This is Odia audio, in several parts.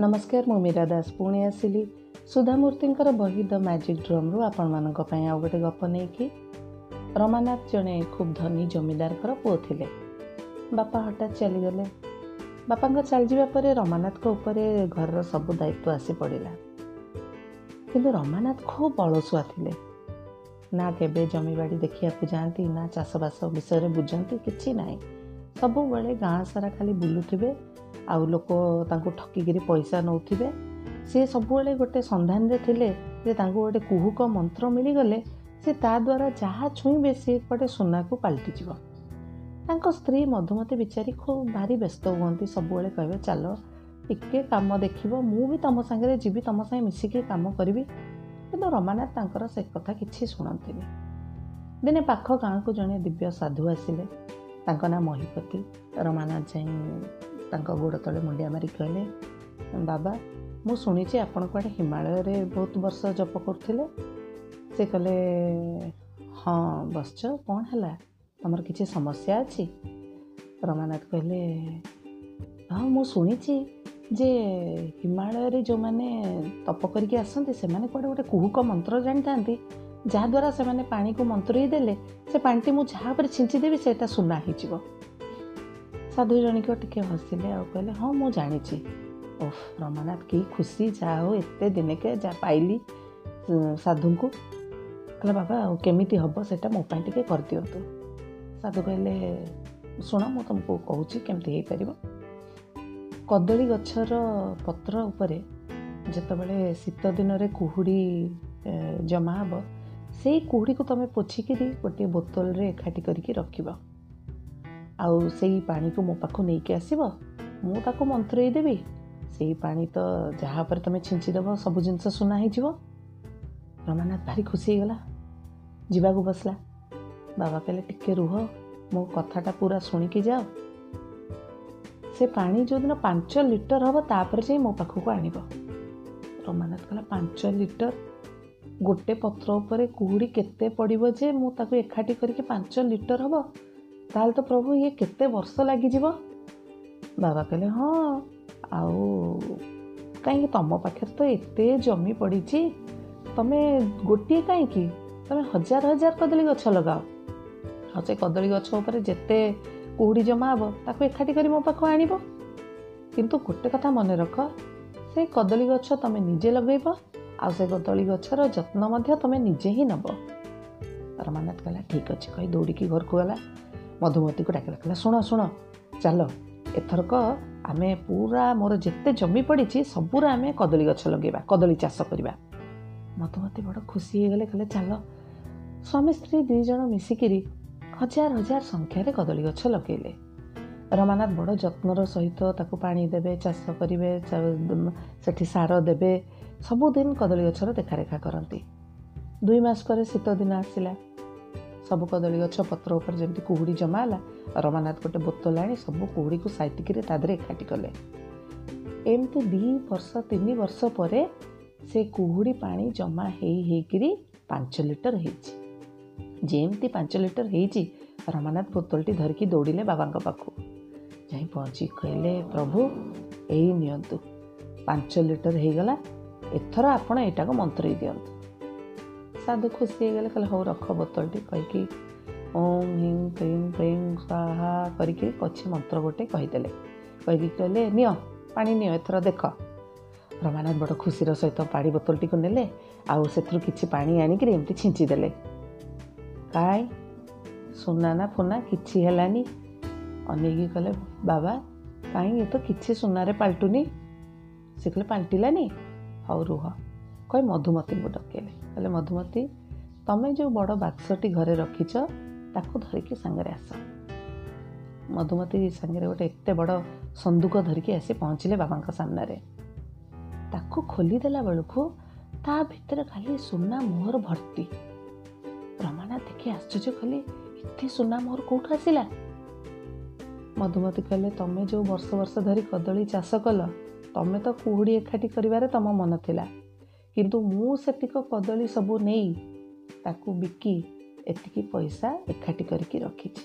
ନମସ୍କାର ମୁଁ ମୀରା ଦାସ ପୁଣି ଆସିଲି। ସୁଧାମୂର୍ତ୍ତିଙ୍କର ବହି ଦ ମ୍ୟାଜିକ୍ ଡ୍ରମ୍ରୁ ଆପଣମାନଙ୍କ ପାଇଁ ଆଉ ଗୋଟେ ଗପ ନେଇକି। ରମାନାଥ ଜଣେ ଖୁବ୍ ଧନୀ ଜମିଦାରଙ୍କର ପୁଅ ଥିଲେ। ବାପା ହଠାତ୍ ଚାଲିଗଲେ। ବାପାଙ୍କ ଚାଲିଯିବା ପରେ ରମାନାଥଙ୍କ ଉପରେ ଘରର ସବୁ ଦାୟିତ୍ୱ ଆସି ପଡ଼ିଲା। କିନ୍ତୁ ରମାନାଥ ଖୁବ୍ ଅଳସୁଆ ଥିଲେ। ନା କେବେ ଜମିବାଡ଼ି ଦେଖିବାକୁ ଯାଆନ୍ତି ନା ଚାଷବାସ ବିଷୟରେ ବୁଝନ୍ତି କିଛି ନାହିଁ। ସବୁବେଳେ ଗାଁ ସାରା ଖାଲି ବୁଲୁଥିବେ। ଆଉ ଲୋକ ତାଙ୍କୁ ଠକିକିରି ପଇସା ନେଉଥିବେ। ସିଏ ସବୁବେଳେ ଗୋଟେ ସନ୍ଧାନରେ ଥିଲେ ଯେ ତାଙ୍କୁ ଗୋଟେ କୁହୁକ ମନ୍ତ୍ର ମିଳିଗଲେ ସେ ତା ଦ୍ୱାରା ଯାହା ଛୁଇଁବେ ସିଏ ଗୋଟେ ସୁନାକୁ ପାଲଟିଯିବ। ତାଙ୍କ ସ୍ତ୍ରୀ ମଧୁମତୀ ବିଚାରୀ ଖୁବ୍ ଭାରି ବ୍ୟସ୍ତ ହୁଅନ୍ତି ସବୁବେଳେ କହିବେ ଚାଲ ଟିକେ କାମ ଦେଖିବ ମୁଁ ବି ତୁମ ସାଙ୍ଗରେ ଯିବି ତୁମ ସାଙ୍ଗେ ମିଶିକି କାମ କରିବି କିନ୍ତୁ ରମାନାଥ ତାଙ୍କର ସେ କଥା କିଛି ଶୁଣନ୍ତିନି। ଦିନେ ପାଖ ଗାଁକୁ ଜଣେ ଦିବ୍ୟ ସାଧୁ ଆସିଲେ। ତାଙ୍କ ନାଁ ମହିପତି। ରମାନାଥ ଯାଇ ତାଙ୍କ ଗୋଡ଼ ତଳେ ମୁଣ୍ଡିଆ ମାରି କହିଲେ ବାବା ମୁଁ ଶୁଣିଛି ଆପଣ କୁଆଡ଼େ ହିମାଳୟରେ ବହୁତ ବର୍ଷ ଜପ କରୁଥିଲେ? ସେ କହିଲେ ହଁ ବସିଛ କ'ଣ ହେଲା? ତୁମର କିଛି ସମସ୍ୟା ଅଛି? ରମାନାଥ କହିଲେ ହଁ ମୁଁ ଶୁଣିଛି ଯେ ହିମାଳୟରେ ଯେଉଁମାନେ ତପ କରିକି ଆସନ୍ତି ସେମାନେ କୁଆଡ଼େ ଗୋଟେ କୁହୁକ ମନ୍ତ୍ର ଜାଣିଥାନ୍ତି ଯାହାଦ୍ୱାରା ସେମାନେ ପାଣିକୁ ମନ୍ତ୍ରେଇ ଦେଲେ ସେ ପାଣିଟି ମୁଁ ଯାହା ଉପରେ ଛିଞ୍ଚିଦେବି ସେଇଟା ସୁନା ହେଇଯିବ। ସାଧୁ ଜଣିକ ଟିକେ ହସିଲେ ଆଉ କହିଲେ ହଁ ମୁଁ ଜାଣିଛି। ଓଃ ରମାନାଥ କି ଖୁସି ଯାହା ହଉ ଏତେ ଦିନକେ ଯାହା ପାଇଲି ସାଧୁଙ୍କୁ। କହିଲେ ବାବା ଆଉ କେମିତି ହେବ ସେଇଟା ମୋ ପାଇଁ ଟିକେ କରିଦିଅନ୍ତୁ। ସାଧୁ କହିଲେ ଶୁଣ ମୁଁ ତୁମକୁ କହୁଛି କେମିତି ହେଇପାରିବ। କଦଳୀ ଗଛର ପତ୍ର ଉପରେ ଯେତେବେଳେ ଶୀତ ଦିନରେ କୁହୁଡ଼ି ଜମା ହେବ ସେଇ କୁହୁଡ଼ିକୁ ତୁମେ ପୋଛିକିରି ଗୋଟିଏ ବୋତଲରେ ଏକାଠି କରିକି ରଖିବ। ଆଉ ସେଇ ପାଣିକୁ ମୋ ପାଖକୁ ନେଇକି ଆସିବ ମୁଁ ତାକୁ ମନ୍ତ୍ରେଇ ଦେବି। ସେଇ ପାଣି ତ ଯାହା ଉପରେ ତୁମେ ଛିଞ୍ଚିଦେବ ସବୁ ଜିନିଷ ସୁନା ହେଇଯିବ। ରମାନାଥ ଭାରି ଖୁସି ହେଇଗଲା। ଯିବାକୁ ବସିଲା। ବାବା କହିଲେ ଟିକେ ରୁହ ମୋ କଥାଟା ପୁରା ଶୁଣିକି ଯାଅ। ସେ ପାଣି ଯେଉଁଦିନ ପାଞ୍ଚ ଲିଟର ହେବ ତାପରେ ଯାଇ ମୋ ପାଖକୁ ଆଣିବ। ରମାନାଥ କହିଲା ପାଞ୍ଚ ଲିଟର? ଗୋଟେ ପତ୍ର ଉପରେ କୁହୁଡ଼ି କେତେ ପଡ଼ିବ ଯେ ମୁଁ ତାକୁ ଏକାଠି କରିକି ପାଞ୍ଚ ଲିଟର ହେବ? ତାହେଲେ ତ ପ୍ରଭୁ ଇଏ କେତେ ବର୍ଷ ଲାଗିଯିବ ବାବା କହିଲେ ହଁ ଆଉ କାହିଁକି ତୁମ ପାଖରେ ତ ଏତେ ଜମି ପଡ଼ିଛି ତୁମେ ଗୋଟିଏ କାହିଁକି? ତୁମେ ହଜାର ହଜାର କଦଳୀ ଗଛ ଲଗାଅ। ଆଉ ସେ କଦଳୀ ଗଛ ଉପରେ ଯେତେ କୁହୁଡ଼ି ଜମା ହେବ ତାକୁ ଏକାଠି କରି ମୋ ପାଖକୁ ଆଣିବ। କିନ୍ତୁ ଗୋଟେ କଥା ମନେ ରଖ ସେ କଦଳୀ ଗଛ ତୁମେ ନିଜେ ଲଗେଇବ ଆଉ ସେ କଦଳୀ ଗଛର ଯତ୍ନ ମଧ୍ୟ ତୁମେ ନିଜେ ହିଁ ନେବ। ରମାନାଥ କହିଲା ଠିକ୍ ଅଛି କହି ଦୌଡ଼ିକି ଘରକୁ ଗଲା। ମଧୁମତୀକୁ ଡାକିଲା କହିଲା ଶୁଣ ଶୁଣ ଚାଲ ଏଥରକ ଆମେ ପୁରା ମୋର ଯେତେ ଜମି ପଡ଼ିଛି ସବୁରେ ଆମେ କଦଳୀ ଗଛ ଲଗେଇବା କଦଳୀ ଚାଷ କରିବା। ମଧୁମତୀ ବଡ଼ ଖୁସି ହେଇଗଲେ କହିଲେ ଚାଲ ସ୍ୱାମୀ ସ୍ତ୍ରୀ ଦୁଇ ଜଣ ମିଶିକିରି ହଜାର ହଜାର ସଂଖ୍ୟାରେ କଦଳୀ ଗଛ ଲଗେଇଲେ। ରମାନାଥ ବଡ଼ ଯତ୍ନର ସହିତ ତାକୁ ପାଣି ଦେବେ ଚାଷ କରିବେ ସେଠି ସାର ଦେବେ ସବୁଦିନ କଦଳୀ ଗଛର ଦେଖାରେଖା କରନ୍ତି। ଦୁଇ ମାସ ପରେ ଶୀତ ଦିନ ଆସିଲା। ସବୁ କଦଳୀ ଗଛ ପତ୍ର ଉପରେ ଯେମିତି କୁହୁଡ଼ି ଜମା ହେଲା ରମାନାଥ ଗୋଟେ ବୋତଲ ଆଣି ସବୁ କୁହୁଡ଼ିକୁ ସାଇତିକିରି ତା ଦେହରେ ଏକାଠି କଲେ। ଏମିତି ଦୁଇ ବର୍ଷ ତିନି ବର୍ଷ ପରେ ସେ କୁହୁଡ଼ି ପାଣି ଜମା ହେଇ ହେଇକିରି ପାଞ୍ଚ ଲିଟର ହେଇଛି। ଯେମିତି ପାଞ୍ଚ ଲିଟର ହେଇଛି ରମାନାଥ ବୋତଲଟି ଧରିକି ଦୌଡ଼ିଲେ ବାବାଙ୍କ ପାଖକୁ। ଯାଇ ପହଞ୍ଚି କହିଲେ ପ୍ରଭୁ ଏଇ ନିଅନ୍ତୁ। ପାଞ୍ଚ ଲିଟର ହେଇଗଲା ଏଥର ଆପଣ ଏଇଟାକୁ ମନ୍ତ୍ରେଇ ଦିଅନ୍ତୁ। ସାଧୁ ଖୁସି ହେଇଗଲେ କହିଲେ ହଉ ରଖ ବୋତଲଟି କହିକି ଓମ୍ ହିଂ କ୍ଲିଂ ପ୍ରିଂ ସ୍ୱାହା କରିକି କଛି ମନ୍ତ୍ର ଗୋଟେ କହିଦେଲେ କହିକି କହିଲେ ନିଅ ପାଣି ନିଅ ଏଥର ଦେଖ ରମାନାଥ ବଡ଼ ଖୁସିର ସହିତ ପାଣି ବୋତଲଟିକୁ ନେଲେ ଆଉ ସେଥିରୁ କିଛି ପାଣି ଆଣିକିରି ଏମିତି ଛିଞ୍ଚି ଦେଲେ କାଇଁ? ସୁନା ନା ଫୁନା? କିଛି ହେଲାନି ଅନେଇକି କଲେ ବାବା କାହିଁ ଏ ତ କିଛି ସୁନାରେ ପାଲଟୁନି? ସେ କହିଲେ ପାଲଟିଲାନି? ହଉ ରୁହ। କହି ମଧୁମତୀଙ୍କୁ ଡକେଇଲେ କହିଲେ ମଧୁମତୀ ତମେ ଯେଉଁ ବଡ଼ ବାକ୍ସଟି ଘରେ ରଖିଛ ତାକୁ ଧରିକି ସାଙ୍ଗରେ ଆସ ମଧୁମତୀ ସାଙ୍ଗରେ ଗୋଟେ ଏତେ ବଡ଼ ସନ୍ଦୁକ ଧରିକି ଆସି ପହଞ୍ଚିଲେ ବାବାଙ୍କ ସାମ୍ନାରେ ତାକୁ ଖୋଲିଦେଲା ବେଳକୁ ତା ଭିତରେ ଖାଲି ସୁନା ମୋହର ଭର୍ତ୍ତି ରମାନା ଦେଖି ଆଶ୍ଚର୍ଯ୍ୟ କଲି ଏତେ ସୁନା ମୋହର କେଉଁଠୁ ଆସିଲା ମଧୁମତୀ କହିଲେ ତମେ ଯେଉଁ ବର୍ଷ ବର୍ଷ ଧରି କଦଳୀ ଚାଷ କଲ ତମେ ତ କୁହୁଡ଼ି ଏକାଠି କରିବାରେ ତମ ମନ ଥିଲା। କିନ୍ତୁ ମୁଁ ସେତିକ କଦଳୀ ସବୁ ନେଇ ତାକୁ ବିକି ଏତିକି ପଇସା ଏକାଠି କରିକି ରଖିଛି।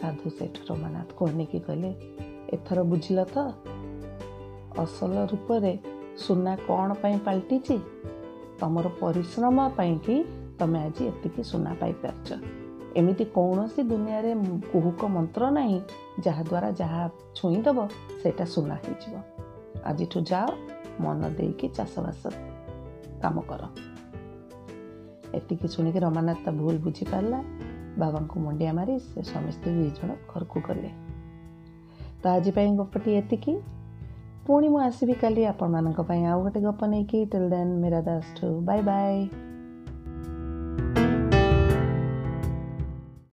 ସାଧୁ ସେଠ ରମାନାଥକୁ ଅନେଇକି କହିଲେ ଏଥର ବୁଝିଲ ତ? ଅସଲ ରୂପରେ ସୁନା କ'ଣ ପାଇଁ ପାଲଟିଛି? ତମର ପରିଶ୍ରମ ପାଇଁକି ତମେ ଆଜି ଏତିକି ସୁନା ପାଇପାରିଛ? ଏମିତି କୌଣସି ଦୁନିଆରେ କୁହୁକ ମନ୍ତ୍ର ନାହିଁ ଯାହାଦ୍ୱାରା ଯାହା ଛୁଇଁଦେବ ସେଇଟା ସୁନା ହେଇଯିବ। ଆଜିଠୁ ଯାଅ ମନ ଦେଇକି ଚାଷବାସ କାମ କର ଏତିକି ଶୁଣିକି ରମାନାଥ ତା ଭୁଲ ବୁଝିପାରିଲା ବାବାଙ୍କୁ ମୁଣ୍ଡିଆ ମାରି ସେ ସ୍ୱାମୀ ସ୍ତ୍ରୀ ଦୁଇ ଜଣ ଘରକୁ ଗଲେ ତ ଆଜି ପାଇଁ ଗପଟି ଏତିକି ପୁଣି ମୁଁ ଆସିବି କାଲି ଆପଣମାନଙ୍କ ପାଇଁ ଆଉ ଗୋଟେ ଗପ ନେଇକି ଟିଲ୍ ଦେନ୍ ମୀରା ଦାସ ଠୁ ବାଏ ବାଏ